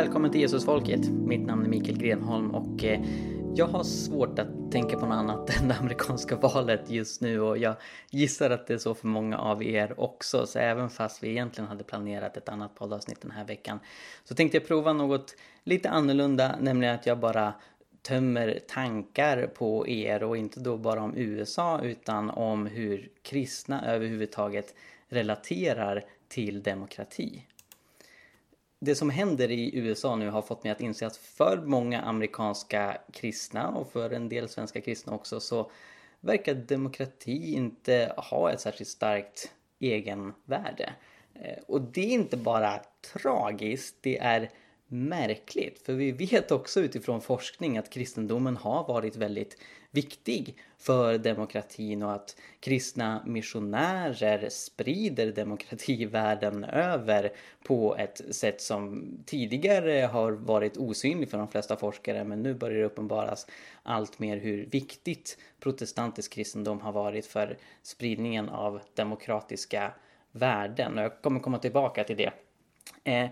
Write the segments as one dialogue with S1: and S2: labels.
S1: välkommen till Jesusfolket. Mitt namn är Mikael Grenholm och eh, jag har svårt att tänka på något annat än det amerikanska valet just nu och jag gissar att det är så för många av er också. Så även fast vi egentligen hade planerat ett annat poddavsnitt den här veckan så tänkte jag prova något lite annorlunda, nämligen att jag bara tömmer tankar på er och inte då bara om USA utan om hur kristna överhuvudtaget relaterar till demokrati det som händer i USA nu har fått mig att inse att för många amerikanska kristna och för en del svenska kristna också så verkar demokrati inte ha ett särskilt starkt egenvärde. Eh, och det är inte bara tragiskt, det är märkligt. För vi vet också utifrån forskning att kristendomen har varit väldigt viktig för demokratin och att kristna missionärer sprider demokrati världen över på ett sätt som tidigare har varit osynligt för de flesta forskare men nu börjar det uppenbaras allt mer hur viktigt protestantisk kristendom har varit för spridningen av demokratiska värden och jag kommer komma tillbaka till det. Eh,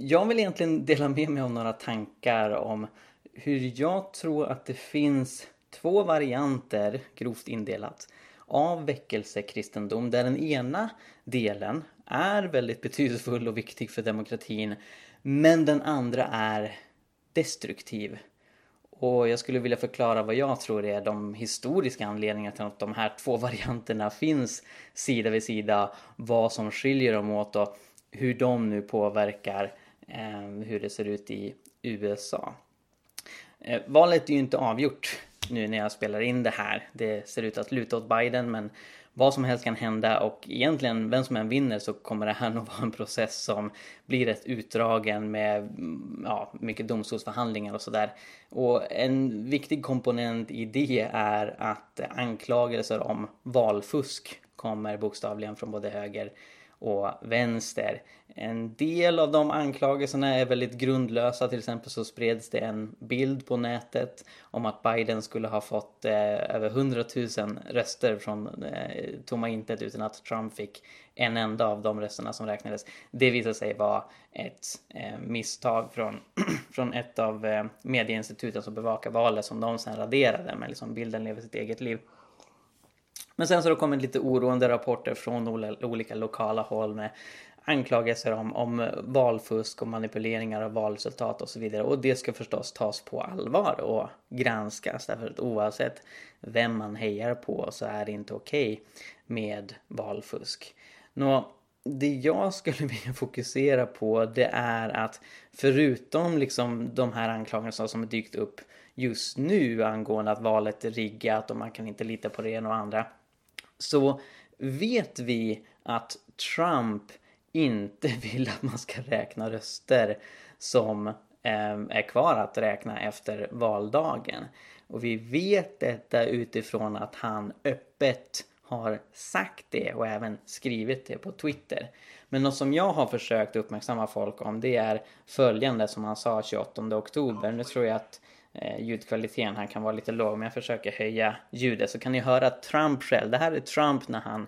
S1: jag vill egentligen dela med mig av några tankar om hur jag tror att det finns två varianter, grovt indelat, av väckelsekristendom där den ena delen är väldigt betydelsefull och viktig för demokratin men den andra är destruktiv. Och jag skulle vilja förklara vad jag tror är de historiska anledningarna till att de här två varianterna finns sida vid sida, vad som skiljer dem åt och hur de nu påverkar Ehm, hur det ser ut i USA. Eh, valet är ju inte avgjort nu när jag spelar in det här. Det ser ut att luta åt Biden men vad som helst kan hända och egentligen vem som än vinner så kommer det här nog vara en process som blir rätt utdragen med mm, ja, mycket domstolsförhandlingar och sådär. Och en viktig komponent i det är att anklagelser om valfusk kommer bokstavligen från både höger och vänster. En del av de anklagelserna är väldigt grundlösa. Till exempel så spreds det en bild på nätet om att Biden skulle ha fått eh, över 100 000 röster från eh, tomma intet utan att Trump fick en enda av de rösterna som räknades. Det visade sig vara ett eh, misstag från, från ett av eh, medieinstituten som bevakar valet som de sen raderade men liksom bilden lever sitt eget liv. Men sen så har det kommit lite oroande rapporter från olika lokala håll med anklagelser om, om valfusk och manipuleringar av valresultat och så vidare. Och det ska förstås tas på allvar och granskas därför att oavsett vem man hejar på så är det inte okej okay med valfusk. Nå, det jag skulle vilja fokusera på det är att förutom liksom de här anklagelserna som har dykt upp just nu angående att valet är riggat och man kan inte lita på det ena och andra så vet vi att Trump inte vill att man ska räkna röster som eh, är kvar att räkna efter valdagen. Och vi vet detta utifrån att han öppet har sagt det och även skrivit det på Twitter. Men något som jag har försökt uppmärksamma folk om det är följande som han sa 28 oktober. Nu tror jag att eh, ljudkvaliteten här kan vara lite låg men jag försöker höja ljudet så kan ni höra Trump själv. Det här är Trump när han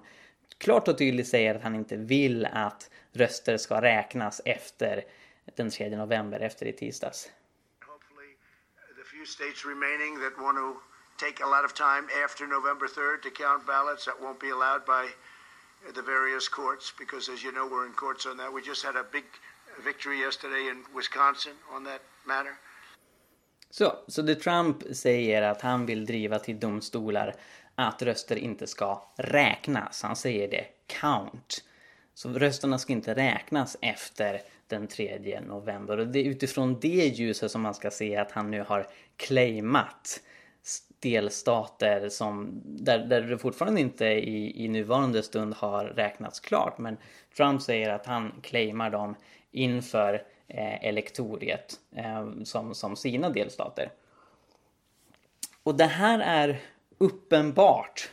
S1: klart och tydligt säger att han inte vill att röster ska räknas efter den 3 november, efter i tisdags. The few states remaining that want to take a lot of time after November 3rd to count ballots that won't be allowed by the various courts because as you know we're in courts on that. We just had a big victory yesterday in Wisconsin on that matter. Så, så det Trump säger att han vill driva till domstolar att röster inte ska räknas. Han säger det, count. Så rösterna ska inte räknas efter den 3 november. Och det är utifrån det ljuset som man ska se att han nu har claimat delstater som, där, där det fortfarande inte i, i nuvarande stund har räknats klart. Men Trump säger att han claimar dem inför Eh, elektoriet eh, som, som sina delstater. Och det här är uppenbart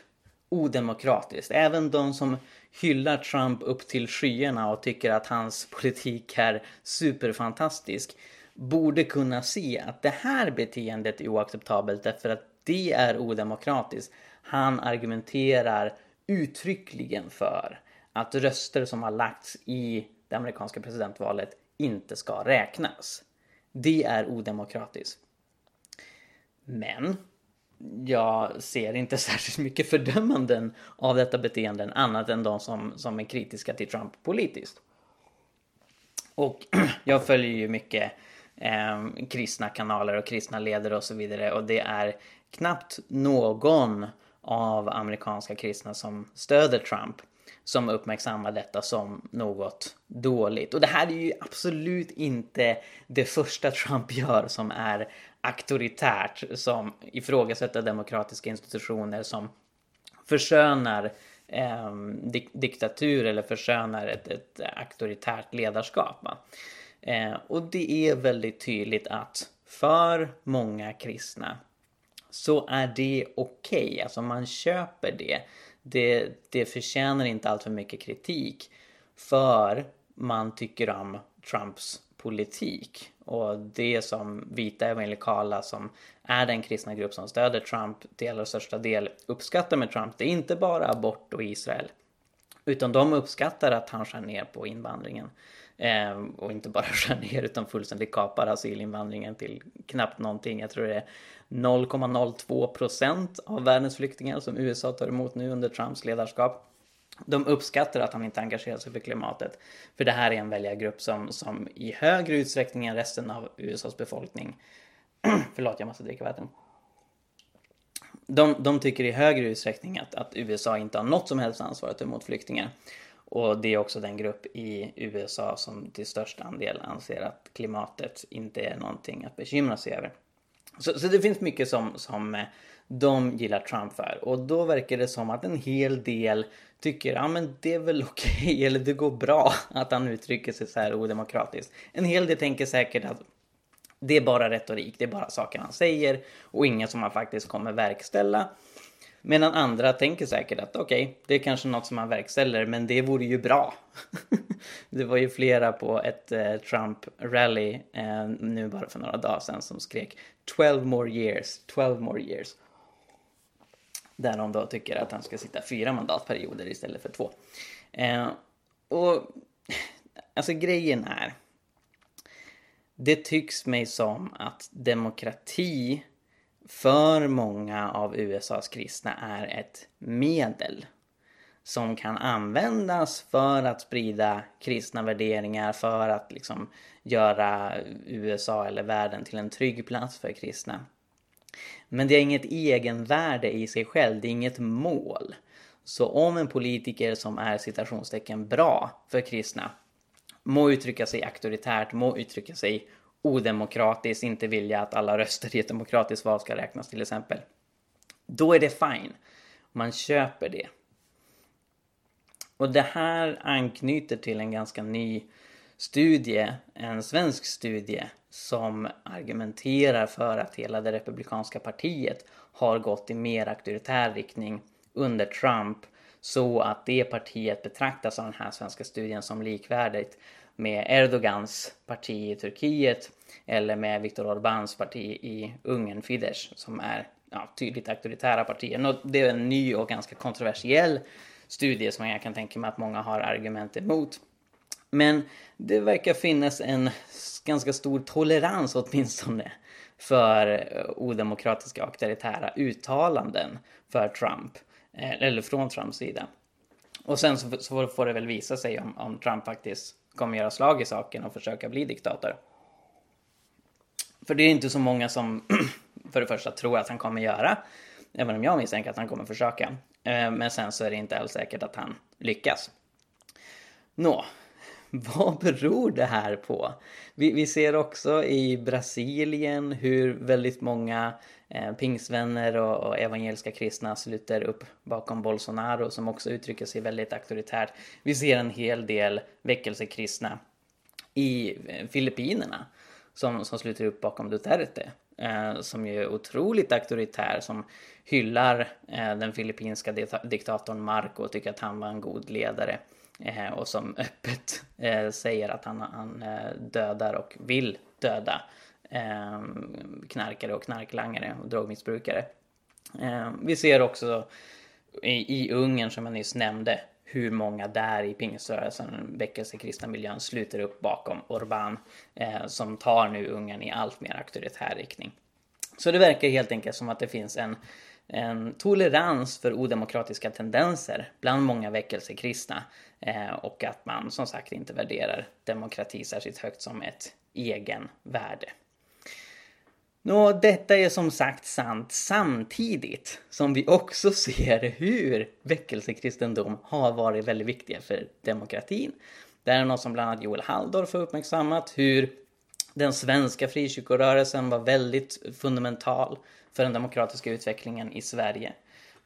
S1: odemokratiskt. Även de som hyllar Trump upp till skyarna och tycker att hans politik är superfantastisk borde kunna se att det här beteendet är oacceptabelt därför att det är odemokratiskt. Han argumenterar uttryckligen för att röster som har lagts i det amerikanska presidentvalet inte ska räknas. Det är odemokratiskt. Men jag ser inte särskilt mycket fördömanden av detta beteende annat än de som, som är kritiska till Trump politiskt. Och jag följer ju mycket eh, kristna kanaler och kristna ledare och så vidare och det är knappt någon av amerikanska kristna som stöder Trump som uppmärksammar detta som något dåligt. Och det här är ju absolut inte det första Trump gör som är auktoritärt, som ifrågasätter demokratiska institutioner, som förskönar eh, dik diktatur eller förskönar ett, ett auktoritärt ledarskap. Eh, och det är väldigt tydligt att för många kristna så är det okej, okay. alltså man köper det. Det, det förtjänar inte allt för mycket kritik för man tycker om Trumps politik. Och det som vita evangelikala som är den kristna grupp som stöder Trump till allra största del uppskattar med Trump, det är inte bara abort och Israel. Utan de uppskattar att han skär ner på invandringen. Eh, och inte bara skär ner utan fullständigt kapar asylinvandringen till knappt någonting. Jag tror det är 0,02 procent av världens flyktingar som USA tar emot nu under Trumps ledarskap. De uppskattar att han inte engagerar sig för klimatet. För det här är en väljargrupp som, som i högre utsträckning än resten av USAs befolkning Förlåt, jag måste dricka vatten. De, de tycker i högre utsträckning att, att USA inte har något som helst ansvar att ta emot flyktingar. Och det är också den grupp i USA som till största andel anser att klimatet inte är någonting att bekymra sig över. Så, så det finns mycket som, som eh, de gillar Trump för. Och då verkar det som att en hel del tycker ja men det är väl okej okay, eller det går bra att han uttrycker sig så här odemokratiskt. En hel del tänker säkert att det är bara retorik, det är bara saker han säger och inget som han faktiskt kommer verkställa. Medan andra tänker säkert att okej, okay, det är kanske något som han verkställer, men det vore ju bra. det var ju flera på ett eh, Trump-rally eh, nu bara för några dagar sedan som skrek 12 more years, 12 more years. Där de då tycker att han ska sitta fyra mandatperioder istället för två. Eh, och alltså grejen är det tycks mig som att demokrati för många av USAs kristna är ett medel som kan användas för att sprida kristna värderingar, för att liksom göra USA eller världen till en trygg plats för kristna. Men det är inget egenvärde i sig själv, det är inget mål. Så om en politiker som är citationstecken bra för kristna må uttrycka sig auktoritärt, må uttrycka sig odemokratiskt, inte vilja att alla röster i ett demokratiskt val ska räknas till exempel. Då är det fine. Man köper det. Och det här anknyter till en ganska ny studie, en svensk studie som argumenterar för att hela det republikanska partiet har gått i mer auktoritär riktning under Trump så att det partiet betraktas av den här svenska studien som likvärdigt med Erdogans parti i Turkiet eller med Viktor Orbáns parti i Ungern, Fidesz, som är ja, tydligt auktoritära partier. Det är en ny och ganska kontroversiell studie som jag kan tänka mig att många har argument emot. Men det verkar finnas en ganska stor tolerans åtminstone för eh, odemokratiska och auktoritära uttalanden för Trump. Eh, eller från Trumps sida. Och sen så får det väl visa sig om, om Trump faktiskt kommer göra slag i saken och försöka bli diktator. För det är inte så många som för det första tror att han kommer göra. Även om jag misstänker att han kommer försöka. Eh, men sen så är det inte alls säkert att han lyckas. Nå, vad beror det här på? Vi, vi ser också i Brasilien hur väldigt många eh, pingsvänner och, och, evangeliska kristna sluter upp bakom Bolsonaro som också uttrycker sig väldigt auktoritärt. Vi ser en hel del väckelsekristna i eh, Filippinerna som, som sluter upp bakom Duterte. Eh, som ju är otroligt auktoritär, som hyllar eh, den filippinska diktatorn Marco och tycker att han var en god ledare. Eh, och som öppet eh, säger att han, han eh, dödar och vill döda eh, knarkare och knarklangare och drogmissbrukare. Eh, vi ser också i, i Ungern, som jag nyss nämnde, hur många där i pingströrelsen, väckelsekristna miljön, sluter upp bakom Orbán eh, som tar nu Ungern i allt mer auktoritär riktning. Så det verkar helt enkelt som att det finns en, en tolerans för odemokratiska tendenser bland många väckelsekristna Eh, och att man som sagt inte värderar demokrati särskilt högt som ett egen värde. Nå, detta är som sagt sant samtidigt som vi också ser hur väckelsekristendom har varit väldigt viktiga för demokratin. Det är något som bland annat Joel Halldorf har uppmärksammat, hur den svenska frikyrkorörelsen var väldigt fundamental för den demokratiska utvecklingen i Sverige.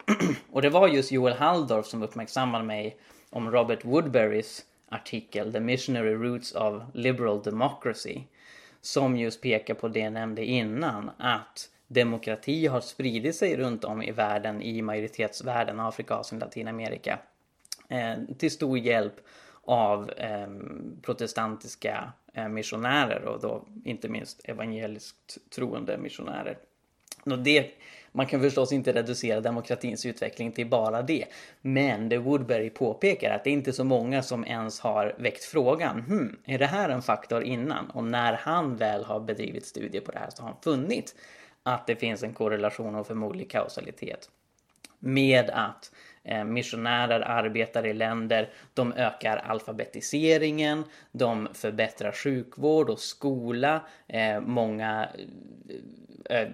S1: Och det var just Joel Halldorf som uppmärksammade mig om Robert Woodberrys artikel The Missionary Roots of Liberal Democracy som just pekar på det jag nämnde innan, att demokrati har spridit sig runt om i världen, i majoritetsvärlden, Afrika, Asien, Latinamerika, eh, till stor hjälp av eh, protestantiska eh, missionärer och då inte minst evangeliskt troende missionärer. Och det man kan förstås inte reducera demokratins utveckling till bara det. Men det Woodbury påpekar att det är inte så många som ens har väckt frågan. Hmm, är det här en faktor innan? Och när han väl har bedrivit studier på det här så har han funnit att det finns en korrelation och förmodlig kausalitet med att eh, Eh, missionärer arbetar i länder, de ökar alfabetiseringen, de förbättrar sjukvård och skola, eh, många eh,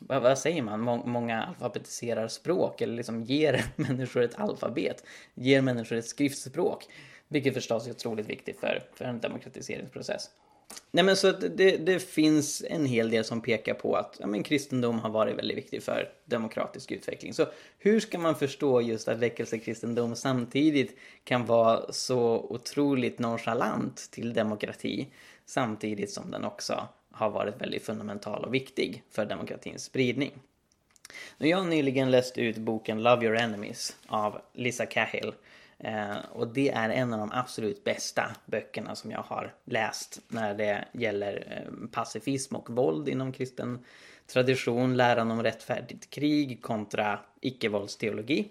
S1: vad, säger man, många alfabetiserar språk eller liksom ger människor ett alfabet, ger människor ett skriftspråk. Vilket förstås är otroligt viktigt för, för en demokratiseringsprocess. Nej men så det, det finns en hel del som pekar på att ja, men kristendom har varit väldigt viktig för demokratisk utveckling. Så hur ska man förstå just att väckelsekristendom samtidigt kan vara så otroligt nonchalant till demokrati samtidigt som den också har varit väldigt fundamental och viktig för demokratins spridning. Jag har nyligen läst ut boken Love Your Enemies av Lisa Cahill. Eh, och det är en av de absolut bästa böckerna som jag har läst när det gäller eh, pacifism och våld inom kristen tradition, läran om rättfärdigt krig kontra icke-våldsteologi.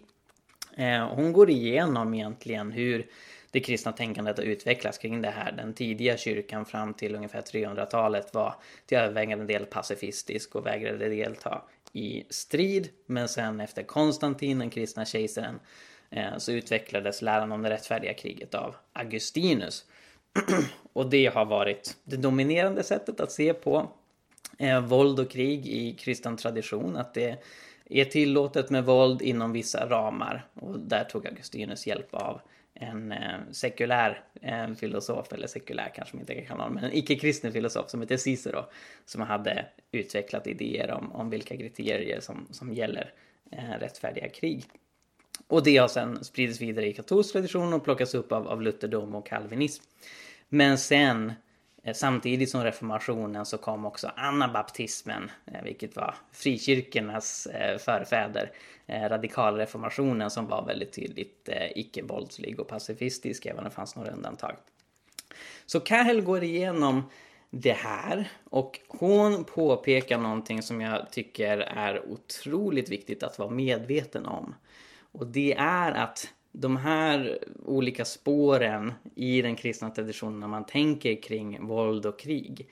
S1: Eh, hon går igenom egentligen hur det kristna tänkandet har utvecklats kring det här. Den tidiga kyrkan fram till ungefär 300-talet var till övervägande del pacifistisk och vägrade delta i strid. Men sen efter Konstantin, den kristna kejsaren, eh, så utvecklades läran om det rättfärdiga kriget av Augustinus. och det har varit det dominerande sättet att se på eh, våld och krig i kristen tradition. Att det är tillåtet med våld inom vissa ramar. Och där tog Augustinus hjälp av en eh, sekulär en filosof, eller sekulär kanske man inte kan kalla honom, men en icke-kristen filosof som heter Cicero, som hade utvecklat idéer om, om vilka kriterier som, som gäller eh, rättfärdiga krig. Och det har sedan spridits vidare i katolsk tradition och plockats upp av, av lutherdom och kalvinism. Men sen Eh, samtidigt som reformationen så kom också anabaptismen, eh, vilket var frikyrkornas eh, förfäder. Radikalreformationen som var väldigt tydligt icke-våldslig och pacifistisk, även om det fanns några undantag. Så Cahill går igenom det här och hon påpekar någonting som jag tycker är otroligt viktigt att vara medveten om. Och det är att de här olika spåren i den kristna traditionen när man tänker kring våld och krig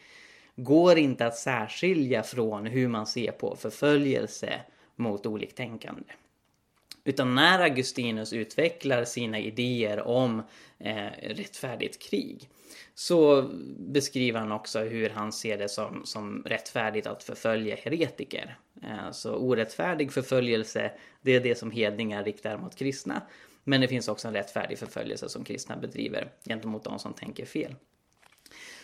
S1: går inte att särskilja från hur man ser på förföljelse mot oliktänkande. Utan när Augustinus utvecklar sina idéer om eh, rättfärdigt krig så beskriver han också hur han ser det som, som rättfärdigt att förfölja heretiker. Eh, så orättfärdig förföljelse, det är det som hedningar riktar mot kristna. Men det finns också en rättfärdig förföljelse som kristna bedriver gentemot de som tänker fel.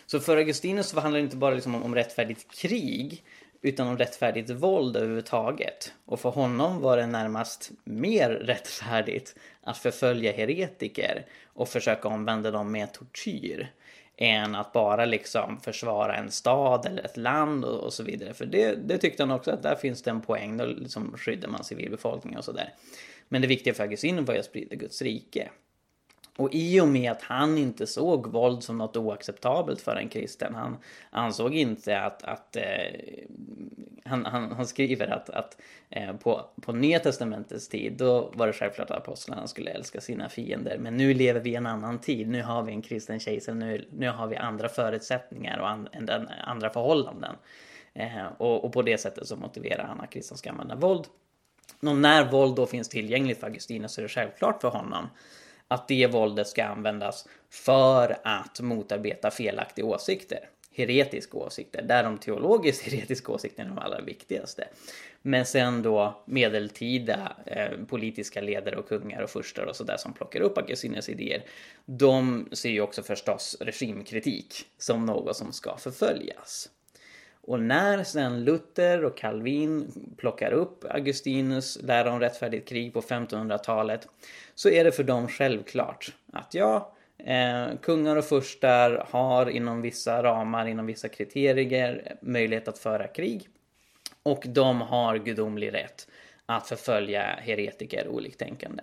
S1: Så för Augustinus så handlar det inte bara liksom om, om rättfärdigt krig utan om rättfärdigt våld överhuvudtaget. Och för honom var det närmast mer rättfärdigt att förfölja heretiker och försöka omvända dem med tortyr än att bara liksom försvara en stad eller ett land och, och så vidare. För det, det, tyckte han också att där finns det en poäng, då liksom skyddar man civilbefolkningen och sådär. Men det viktiga för Augustinus var ju att sprida Guds rike. Och i och med att han inte såg våld som något oacceptabelt för en kristen, han ansåg inte att, att eh, han, han, han, skriver att, att eh, på, på Nya Testamentets tid, då var det självklart att apostlarna skulle älska sina fiender. Men nu lever vi i en annan tid, nu har vi en kristen kejsare, nu, nu har vi andra förutsättningar och an, andra förhållanden. Eh, och, och, på det sättet så motiverar han att kristna ska använda våld. Och när våld då finns tillgängligt för Augustinus så är det självklart för honom att det våldet ska användas för att motarbeta felaktiga åsikter. Heretiska åsikter, där de teologiskt heretiska åsikterna är de allra viktigaste. Men sen då medeltida eh, politiska ledare och kungar och furstar och sådär som plockar upp Augustinus idéer. De ser ju också förstås regimkritik som något som ska förföljas. Och när sen Luther och Calvin plockar upp Augustinus lära om rättfärdigt krig på 1500-talet så är det för dem självklart att ja, eh, kungar och furstar har inom vissa ramar, inom vissa kriterier möjlighet att föra krig. Och de har gudomlig rätt att förfölja heretiker och oliktänkande.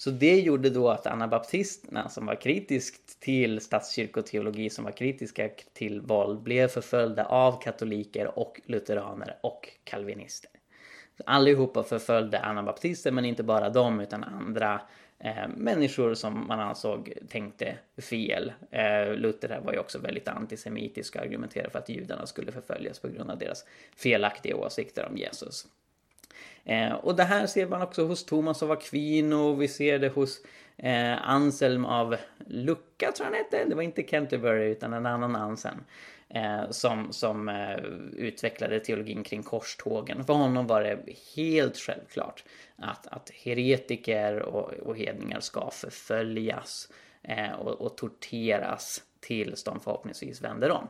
S1: Så det gjorde då att anabaptisterna som var kritiskt till statskyrkoteologi, som var kritiska till våld, blev förföljda av katoliker och lutheraner och kalvinister. Allihopa förföljde anabaptister, men inte bara dem utan andra eh, människor som man ansåg tänkte fel. Eh, Luther var ju också väldigt antisemitisk och argumenterade för att judarna skulle förföljas på grund av deras felaktiga åsikter om Jesus. Eh, och det här ser man också hos Thomas av Aquino, vi ser det hos eh, Anselm av Lucca tror jag han hette. Det var inte Canterbury utan en annan Anselm. Eh, som som eh, utvecklade teologin kring korstågen. För honom var det helt självklart att, att heretiker och, och hedningar ska förföljas eh, och, och torteras tills de förhoppningsvis vänder om.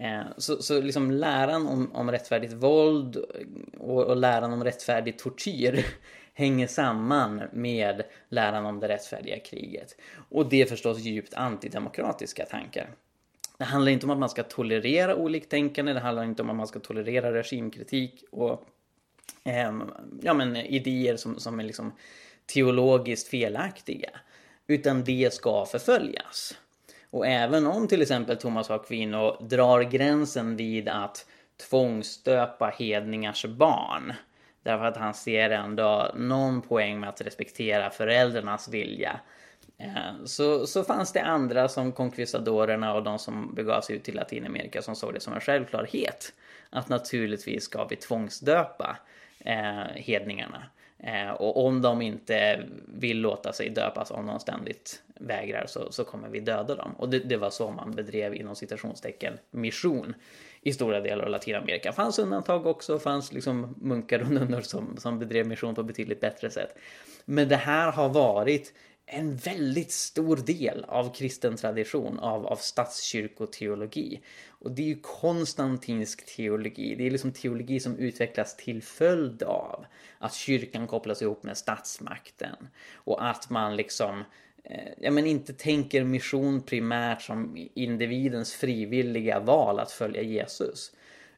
S1: Eh, så, så liksom läran om, om rättfärdigt våld och, och läran om rättfärdig tortyr hänger samman med läran om det rättfärdiga kriget. Och det är förstås djupt antidemokratiska tankar. Det handlar inte om att man ska tolerera oliktänkande, det handlar inte om att man ska tolerera regimkritik och eh, ja, men, idéer som, som är liksom teologiskt felaktiga. Utan det ska förföljas. Och även om till exempel Thomas Aquino drar gränsen vid att tvångsstöpa hedningars barn därför att han ser ändå någon poäng med att respektera föräldrarnas vilja eh, så, så fanns det andra som konkvistadorerna och de som begav sig ut till Latinamerika som såg det som en självklarhet att naturligtvis ska vi tvångsdöpa eh, hedningarna. Eh, och om de inte vill låta sig döpas, om de ständigt vägrar, så, så kommer vi döda dem. Och det, det var så man bedrev inom citationstecken mission i stora delar av Latinamerika. fanns undantag också, fanns liksom munkar och nunnor som, som bedrev mission på betydligt bättre sätt. Men det här har varit en väldigt stor del av kristen tradition, av, av statskyrkoteologi. Och det är ju konstantinsk teologi. Det är liksom teologi som utvecklas till följd av att kyrkan kopplas ihop med statsmakten. Och att man liksom eh, ja, men inte tänker mission primärt som individens frivilliga val att följa Jesus.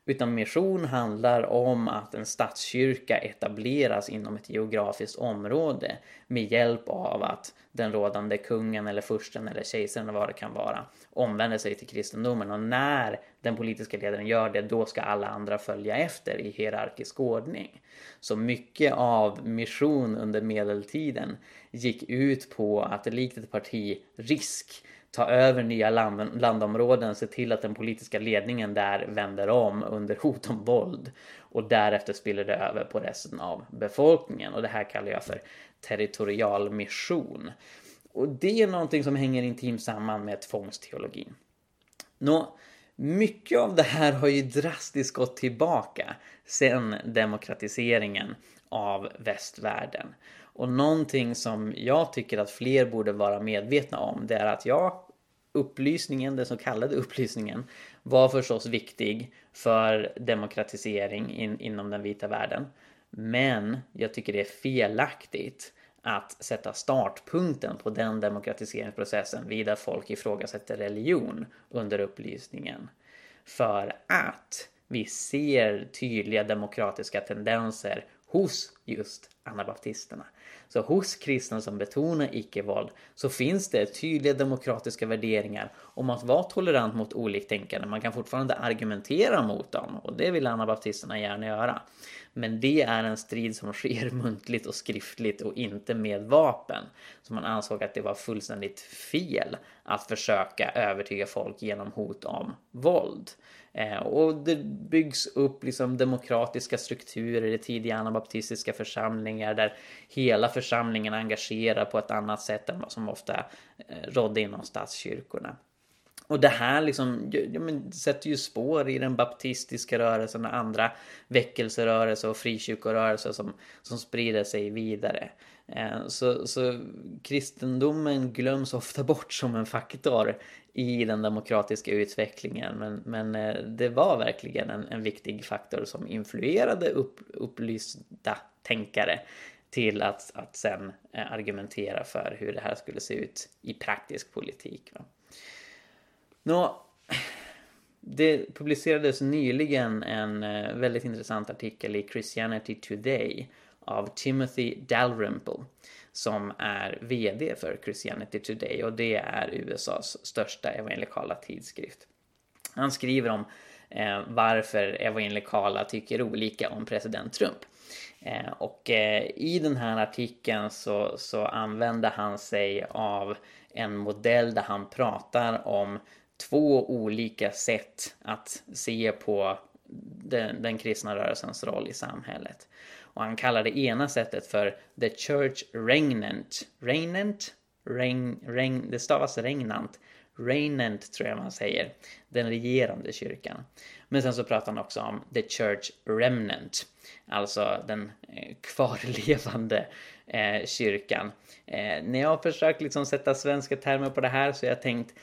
S1: Utan mission handlar om att en statskyrka etableras inom ett geografiskt område med hjälp av att den rådande kungen eller fursten eller kejsaren eller vad det kan vara omvänder sig till kristendomen. Och när den politiska ledaren gör det, då ska alla andra följa efter i hierarkisk ordning. Så mycket av mission under medeltiden gick ut på att likt ett parti risk ta över nya land, landområden, se till att den politiska ledningen där vänder om under hot om våld och därefter spiller det över på resten av befolkningen och det här kallar jag för territorial mission. Och det är någonting som hänger intimt samman med tvångsteologin. Nå, mycket av det här har ju drastiskt gått tillbaka sen demokratiseringen av västvärlden. Och någonting som jag tycker att fler borde vara medvetna om det är att ja, upplysningen, den så kallade upplysningen, var förstås viktig för demokratisering in, inom den vita världen. Men jag tycker det är felaktigt att sätta startpunkten på den demokratiseringsprocessen vid att folk ifrågasätter religion under upplysningen. För att vi ser tydliga demokratiska tendenser hos just anabaptisterna. Så hos kristna som betonar icke-våld så finns det tydliga demokratiska värderingar om att vara tolerant mot oliktänkande. Man kan fortfarande argumentera mot dem och det vill anabaptisterna gärna göra. Men det är en strid som sker muntligt och skriftligt och inte med vapen. Så man ansåg att det var fullständigt fel att försöka övertyga folk genom hot om våld. Eh, och det byggs upp liksom demokratiska strukturer i tidiga anabaptistiska församlingar där hela församlingen engagerar på ett annat sätt än vad som ofta eh, rådde inom statskyrkorna. Och det här liksom, ja, men, sätter ju spår i den baptistiska rörelsen och andra väckelserörelser och frikyrkorörelser som, som sprider sig vidare. Eh, så, så kristendomen glöms ofta bort som en faktor i den demokratiska utvecklingen. Men, men eh, det var verkligen en, en viktig faktor som influerade upp, upplysta tänkare till att, att sen eh, argumentera för hur det här skulle se ut i praktisk politik. Va? Nå, det publicerades nyligen en väldigt intressant artikel i Christianity Today av Timothy Dalrymple som är VD för Christianity Today och det är USAs största evangelikala tidskrift. Han skriver om eh, varför evangelikala tycker olika om president Trump. Eh, och eh, i den här artikeln så, så använder han sig av en modell där han pratar om två olika sätt att se på den, den kristna rörelsens roll i samhället. Och han kallar det ena sättet för The Church Regnant. Regnant? Regn, regn, det stavas regnant. Regnant tror jag man säger. Den regerande kyrkan. Men sen så pratar han också om The Church Remnant. Alltså den eh, kvarlevande eh, kyrkan. Eh, när jag har försökt liksom sätta svenska termer på det här så har jag tänkt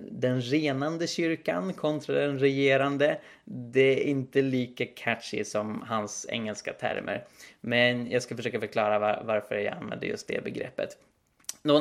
S1: den renande kyrkan kontra den regerande. Det är inte lika catchy som hans engelska termer. Men jag ska försöka förklara var, varför jag använder just det begreppet.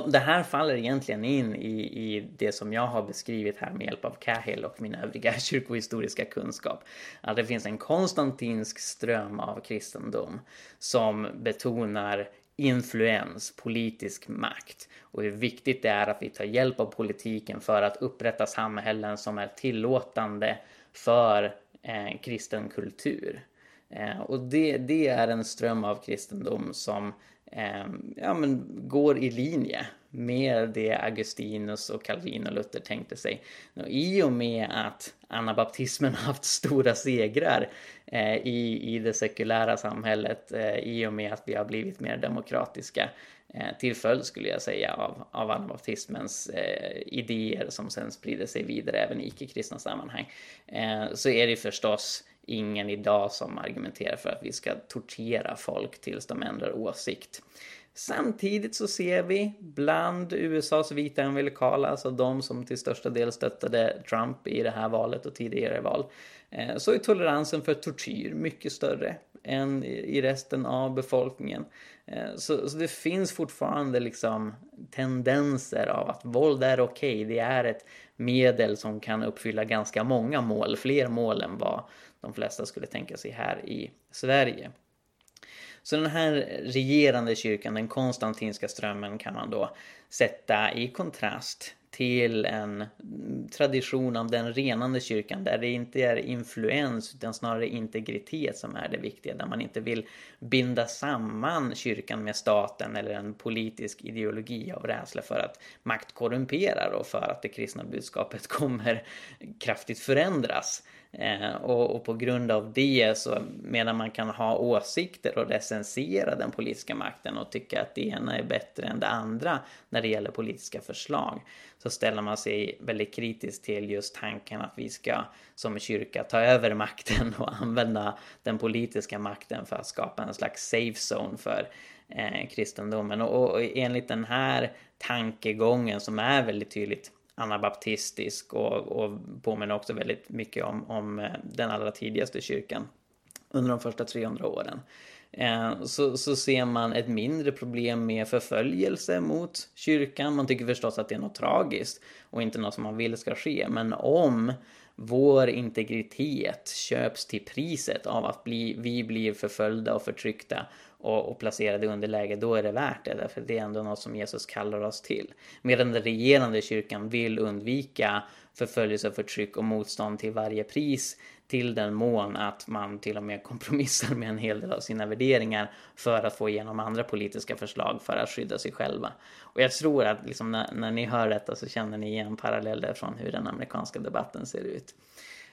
S1: Det här faller egentligen in i, i det som jag har beskrivit här med hjälp av Cahill och min övriga kyrkohistoriska kunskap. Att det finns en konstantinsk ström av kristendom som betonar influens, politisk makt och hur viktigt det är att vi tar hjälp av politiken för att upprätta samhällen som är tillåtande för eh, kristen kultur. Eh, och det, det är en ström av kristendom som eh, ja, men går i linje med det Augustinus och Calvin och Luther tänkte sig. Och I och med att anabaptismen haft stora segrar eh, i, i det sekulära samhället, eh, i och med att vi har blivit mer demokratiska, eh, till följd skulle jag säga av, av anabaptismens eh, idéer som sen sprider sig vidare även i icke-kristna sammanhang, eh, så är det förstås ingen idag som argumenterar för att vi ska tortera folk tills de ändrar åsikt. Samtidigt så ser vi bland USAs vita amerikaner, alltså de som till största del stöttade Trump i det här valet och tidigare val, eh, så är toleransen för tortyr mycket större än i resten av befolkningen. Eh, så, så det finns fortfarande liksom tendenser av att våld är okej. Okay. Det är ett medel som kan uppfylla ganska många mål, fler mål än vad de flesta skulle tänka sig här i Sverige. Så den här regerande kyrkan, den konstantinska strömmen, kan man då sätta i kontrast till en tradition av den renande kyrkan där det inte är influens utan snarare integritet som är det viktiga. Där man inte vill binda samman kyrkan med staten eller en politisk ideologi av rädsla för att makt korrumperar och för att det kristna budskapet kommer kraftigt förändras. Eh, och, och, på grund av det så medan man kan ha åsikter och recensera den politiska makten och tycka att det ena är bättre än det andra när det gäller politiska förslag så ställer man sig väldigt kritiskt till just tanken att vi ska som kyrka ta över makten och använda den politiska makten för att skapa en slags safe zone för eh, kristendomen. Och, och enligt den här tankegången som är väldigt tydligt anabaptistisk och, och påminner också väldigt mycket om, om eh, den allra tidigaste kyrkan under de första 300 åren. Eh, så, så ser man ett mindre problem med förföljelse mot kyrkan. Man tycker förstås att det är något tragiskt och inte något som man vill ska ske. Men om vår integritet köps till priset av att bli, vi blir förföljda och förtryckta och, och placerade i underläge, då är det värt det. Därför det är ändå något som Jesus kallar oss till. Medan den regerande kyrkan vill undvika förföljelse, förtryck och motstånd till varje pris till den mån att man till och med kompromissar med en hel del av sina värderingar för att få igenom andra politiska förslag för att skydda sig själva. Och jag tror att liksom när, när ni hör detta så känner ni igen paralleller från hur den amerikanska debatten ser ut.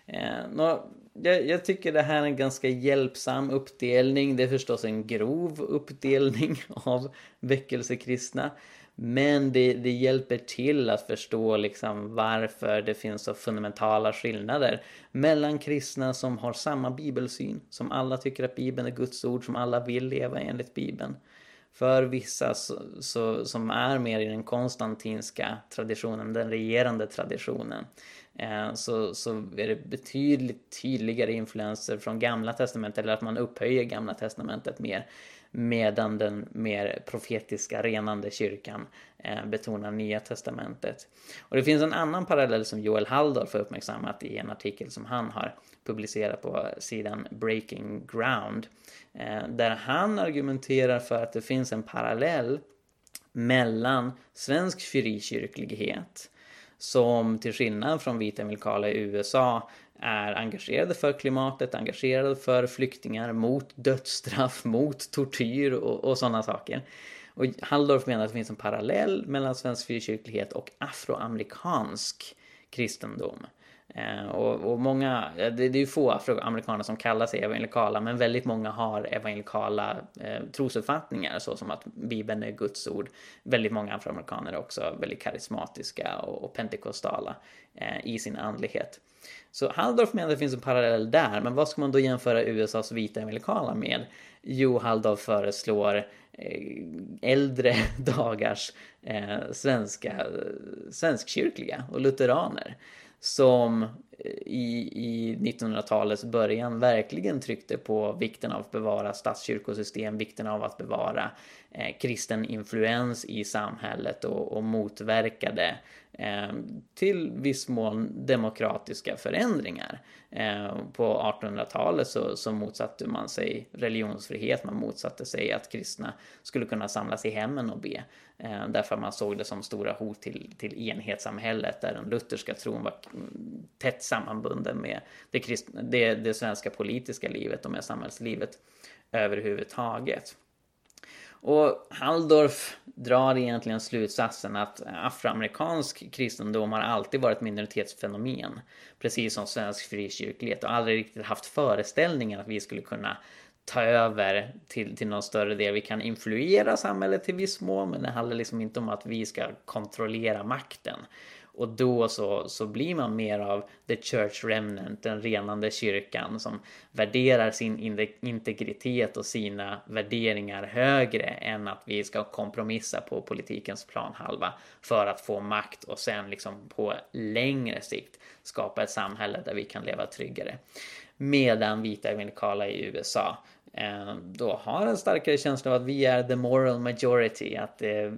S1: Eh, nå, jag, jag, tycker det här är en ganska hjälpsam uppdelning. Det är förstås en grov uppdelning av väckelsekristna. Men det, det hjälper till att förstå liksom varför det finns så fundamentala skillnader mellan kristna som har samma bibelsyn, som alla tycker att bibeln är Guds ord, som alla vill leva enligt bibeln. För vissa så, så, som är mer i den konstantinska traditionen, den regerande traditionen, eh, så, så är det betydligt tydligare influenser från gamla testamentet, eller att man upphöjer gamla testamentet mer medan den mer profetiska renande kyrkan eh, betonar Nya Testamentet. Och det finns en annan parallell som Joel Halldorf har uppmärksammat i en artikel som han har publicerat på sidan Breaking Ground, eh, där han argumenterar för att det finns en parallell mellan svensk frikyrklighet som till skillnad från vita evangelikala i USA är engagerade för klimatet, engagerade för flyktingar, mot dödsstraff, mot tortyr och, och sådana saker. Och Halldorf menar att det finns en parallell mellan svensk frikyrklighet och afroamerikansk kristendom. Eh, och, och, många, det, det är ju få afroamerikaner som kallar sig evangelikala, men väldigt många har evangelikala eh, trosuppfattningar, såsom att Bibeln är Guds ord. Väldigt många afroamerikaner är också väldigt karismatiska och, och pentekostala eh, i sin andlighet. Så Halldorf menar att det finns en parallell där, men vad ska man då jämföra USAs vita amerikaner med? Jo, Halldorf föreslår eh, äldre dagars eh, svenska, eh, svenskkyrkliga och lutheraner som i, i 1900-talets början verkligen tryckte på vikten av att bevara statskyrkosystem, vikten av att bevara eh, kristen influens i samhället och, och motverkade eh, till viss mån demokratiska förändringar. Eh, på 1800-talet så, så motsatte man sig religionsfrihet, man motsatte sig att kristna skulle kunna samlas i hemmen och be. Eh, därför därför man såg det som stora hot till, till enhetssamhället där den lutherska tron var mm, tätt sammanbunden med det, krist, det, det svenska politiska livet och med samhällslivet överhuvudtaget. Och Halldorf drar egentligen slutsatsen att afroamerikansk kristendom har alltid varit minoritetsfenomen. Precis som svensk frikyrklighet och aldrig riktigt haft föreställningen att vi skulle kunna ta över till, till någon större del. Vi kan influera samhället till viss mån, men det handlar liksom inte om att vi ska kontrollera makten. Och då så, så blir man mer av the church remnant, den renande kyrkan som värderar sin integritet och sina värderingar högre än att vi ska kompromissa på politikens planhalva för att få makt och sen liksom på längre sikt skapa ett samhälle där vi kan leva tryggare. Medan vita evangelikala i USA Eh, då har en starkare känsla av att vi är the moral majority, att eh,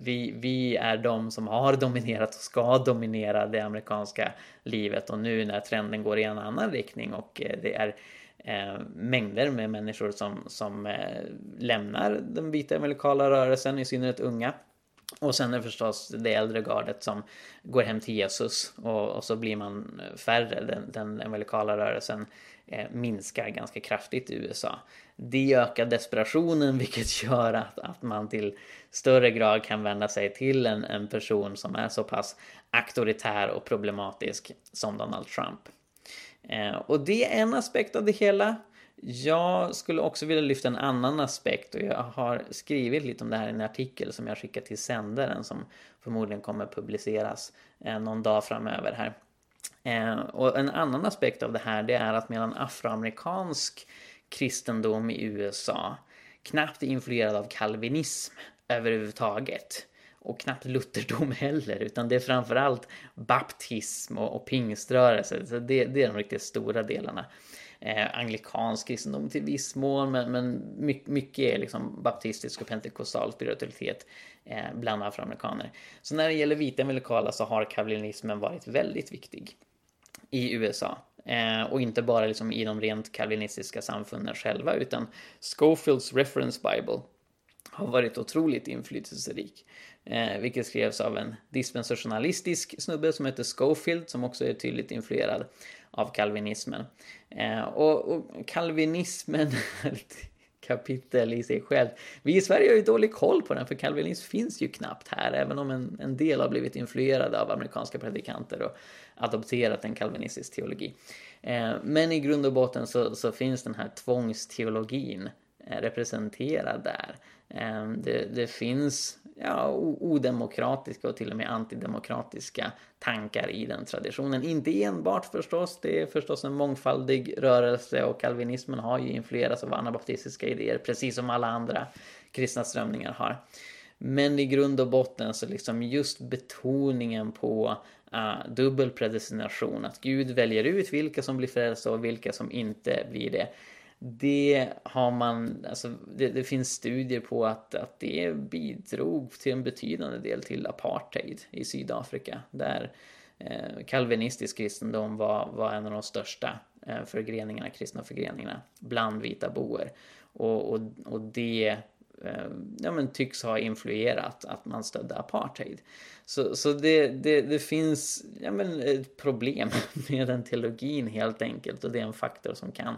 S1: vi, vi är de som har dominerat och ska dominera det amerikanska livet. Och nu när trenden går i en annan riktning och eh, det är mängder med människor som, som lämnar den vita amerikanska rörelsen, i synnerhet unga, och sen är det förstås det äldre gardet som går hem till Jesus och, och så blir man färre. Den, den evangelikala rörelsen eh, minskar ganska kraftigt i USA. Det ökar desperationen vilket gör att, att man till större grad kan vända sig till en, en person som är så pass auktoritär och problematisk som Donald Trump. Eh, och det är en aspekt av det hela. Jag skulle också vilja lyfta en annan aspekt och jag har skrivit lite om det här i en artikel som jag skickat till sändaren som förmodligen kommer publiceras eh, någon dag framöver här. Eh, och en annan aspekt av det här det är att medan afroamerikansk kristendom i USA knappt är influerad av kalvinism överhuvudtaget och knappt lutherdom heller, utan det är framförallt baptism och, och pingströrelse. Så det, det är de riktigt stora delarna eh, anglikansk kristendom till viss mån, men, men mycket är liksom baptistisk och pentekostal spiritualitet eh, bland afroamerikaner. Så när det gäller vita amerikaner så har kalvinismen varit väldigt viktig. i USA. Eh, och inte bara liksom i de rent kalvinistiska samfunden själva, utan Schofields Reference Bible har varit otroligt inflytelserik. Eh, vilket skrevs av en dispensationalistisk snubbe som heter Schofield, som också är tydligt influerad av kalvinismen. Eh, och, och kalvinismen är ett kapitel i sig själv. Vi i Sverige har ju dålig koll på den, för kalvinism finns ju knappt här, även om en, en del har blivit influerade av amerikanska predikanter och adopterat en kalvinistisk teologi. Eh, men i grund och botten så, så finns den här tvångsteologin eh, representerad där. Eh, det, det, finns ja, odemokratiska och till och med antidemokratiska tankar i den traditionen. Inte enbart förstås, det är förstås en mångfaldig rörelse och kalvinismen har ju influerats av anabaptistiska idéer precis som alla andra kristna strömningar har. Men i grund och botten så liksom just betoningen på ah, uh, dubbel predestination, att Gud väljer ut vilka som blir frälsta och vilka som inte blir det det har man, alltså det, det, finns studier på att, att det bidrog till en betydande del till apartheid i Sydafrika. Där eh, kalvinistisk kristendom var, var en av de största eh, förgreningarna, kristna förgreningarna bland vita boer. Och, och, och det eh, ja, men tycks ha influerat att man stödde apartheid. Så, så det, det, det finns ja, men ett problem med den teologin helt enkelt och det är en faktor som kan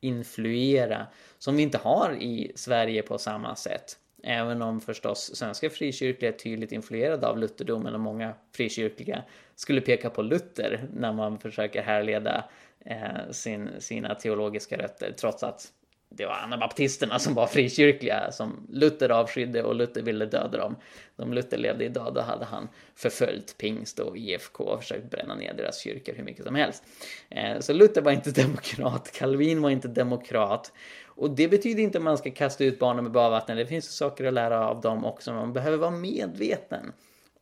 S1: influera som vi inte har i Sverige på samma sätt. Även om förstås svenska frikyrkliga är tydligt influerade av lutherdomen och många frikyrkliga skulle peka på Luther när man försöker härleda eh, sin, sina teologiska rötter trots att det var anabaptisterna som var frikyrkliga som Luther avskydde och Luther ville döda dem. Om Luther levde idag då hade han förföljt pingst och IFK och försökt bränna ner deras kyrkor hur mycket som helst. Eh, så Luther var inte demokrat, Calvin var inte demokrat. Och det betyder inte att man ska kasta ut barnen med badvattnet, det finns saker att lära av dem också. Man behöver vara medveten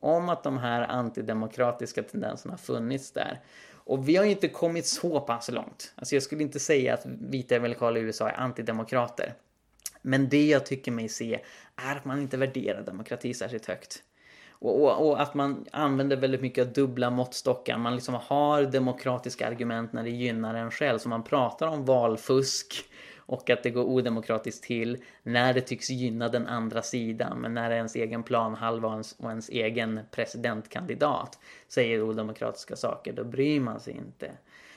S1: om att de här antidemokratiska tendenserna funnits där. Och vi har ju inte kommit så pass långt. Alltså jag skulle inte säga att vita evangelikala i USA är antidemokrater. Men det jag tycker mig se är att man inte värderar demokrati särskilt högt. Och, och, och, att man använder väldigt mycket av dubbla måttstockar. Man liksom har demokratiska argument när det gynnar en själv. Så man pratar om valfusk och att det går odemokratiskt till när det tycks gynna den andra sidan. Men när ens egen planhalva och ens, och ens egen presidentkandidat säger odemokratiska saker, då bryr man sig inte.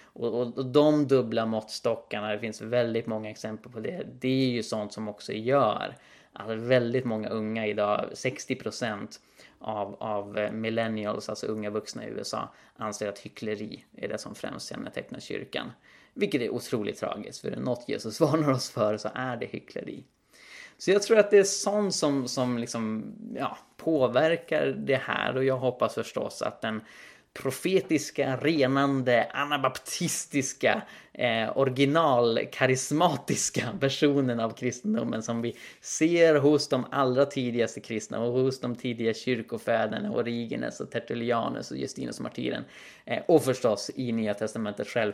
S1: Och, och, och, de dubbla måttstockarna, det finns väldigt många exempel på det, det är ju sånt som också gör att väldigt många unga idag, 60% av, av eh, millennials, alltså unga vuxna i USA, anser att hyckleri är det som främst kännetecknar kyrkan. Vilket är otroligt tragiskt, för är det något Jesus varnar oss för så är det hyckleri. Så jag tror att det är sånt som, som liksom, ja, påverkar det här och jag hoppas förstås att den profetiska, renande, anabaptistiska, eh, originalkarismatiska versionen av kristendomen som vi ser hos de allra tidigaste kristna och hos de tidiga kyrkofäderna, Origenes och Tertullianus och Justinus martyren. Eh, och förstås i Nya Testamentet själv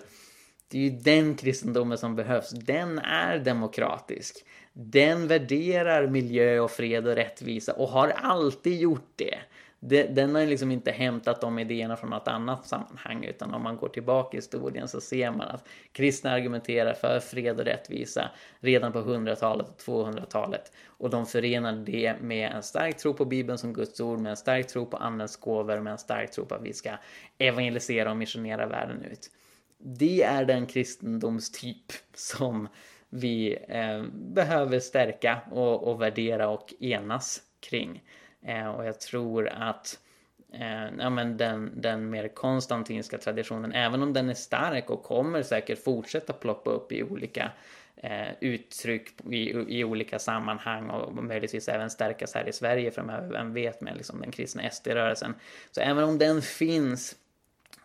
S1: det är ju den kristendomen som behövs. Den är demokratisk. Den värderar miljö och fred och rättvisa och har alltid gjort det. Den har liksom inte hämtat de idéerna från något annat sammanhang utan om man går tillbaka i historien så ser man att kristna argumenterar för fred och rättvisa redan på 100-talet och 200-talet och de förenar det med en stark tro på Bibeln som Guds ord, med en stark tro på Andens gåvor, med en stark tro på att vi ska evangelisera och missionera världen ut det är den kristendomstyp som vi eh, behöver stärka och, och, värdera och enas kring. Eh, och jag tror att eh, ja, men den, den mer konstantinska traditionen, även om den är stark och kommer säkert fortsätta ploppa upp i olika eh, uttryck i, i, olika sammanhang och möjligtvis även stärkas här i Sverige framöver, vem vet med liksom den kristna SD-rörelsen. Så även om den finns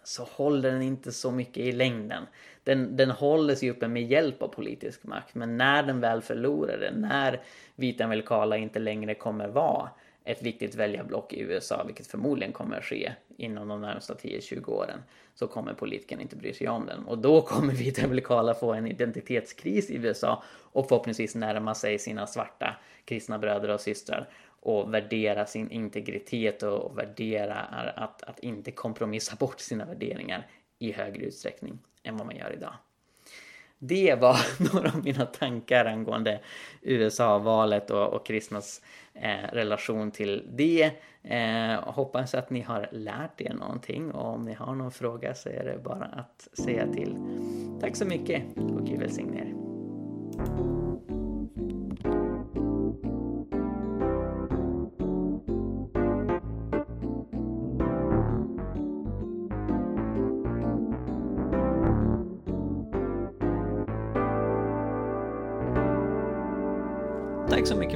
S1: så håller den inte så mycket i längden. Den, den håller sig uppe med hjälp av politisk makt, men när den väl förlorar det, när vita amerikala inte längre kommer vara ett viktigt väljarblock i USA, vilket förmodligen kommer att ske inom de närmsta 10-20 åren, så kommer politikerna inte bry sig om den. Och då kommer vi amerikala få en identitetskris i USA och förhoppningsvis närma sig sina svarta kristna bröder och systrar och värdera sin integritet och värdera att, att inte kompromissa bort sina värderingar i högre utsträckning än vad man gör idag. Det var några av mina tankar angående USA-valet och, och kristnas eh, relation till det. Eh, hoppas att ni har lärt er någonting och om ni har någon fråga så är det bara att säga till. Tack så mycket och Gud välsigne er.